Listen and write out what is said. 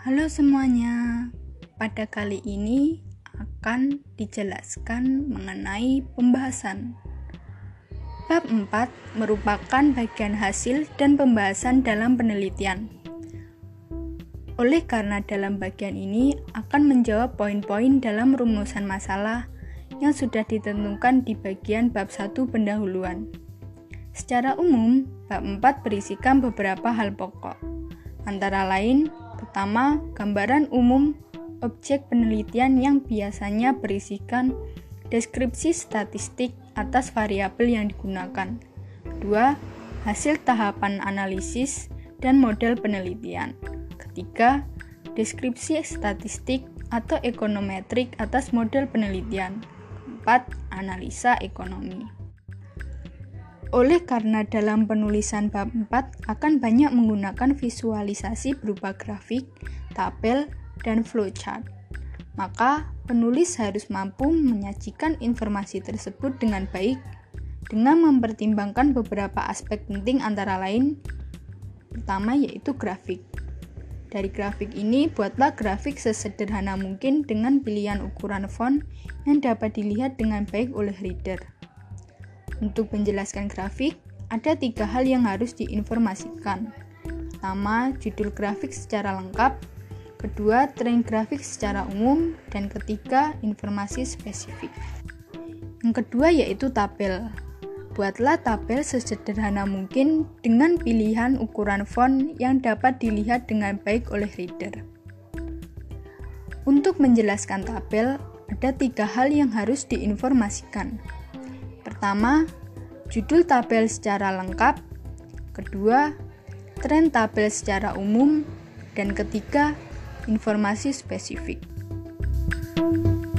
Halo semuanya, pada kali ini akan dijelaskan mengenai pembahasan. Bab 4 merupakan bagian hasil dan pembahasan dalam penelitian. Oleh karena dalam bagian ini akan menjawab poin-poin dalam rumusan masalah yang sudah ditentukan di bagian bab 1 pendahuluan. Secara umum, bab 4 berisikan beberapa hal pokok, antara lain Pertama, gambaran umum objek penelitian yang biasanya berisikan deskripsi statistik atas variabel yang digunakan. Kedua, hasil tahapan analisis dan model penelitian. Ketiga, deskripsi statistik atau ekonometrik atas model penelitian. Keempat, analisa ekonomi. Oleh karena dalam penulisan bab 4 akan banyak menggunakan visualisasi berupa grafik, tabel, dan flowchart, maka penulis harus mampu menyajikan informasi tersebut dengan baik dengan mempertimbangkan beberapa aspek penting antara lain pertama yaitu grafik. Dari grafik ini, buatlah grafik sesederhana mungkin dengan pilihan ukuran font yang dapat dilihat dengan baik oleh reader. Untuk menjelaskan grafik, ada tiga hal yang harus diinformasikan. Pertama, judul grafik secara lengkap. Kedua, tren grafik secara umum. Dan ketiga, informasi spesifik. Yang kedua yaitu tabel. Buatlah tabel sesederhana mungkin dengan pilihan ukuran font yang dapat dilihat dengan baik oleh reader. Untuk menjelaskan tabel, ada tiga hal yang harus diinformasikan. Pertama, judul tabel secara lengkap. Kedua, tren tabel secara umum. Dan ketiga, informasi spesifik. thank you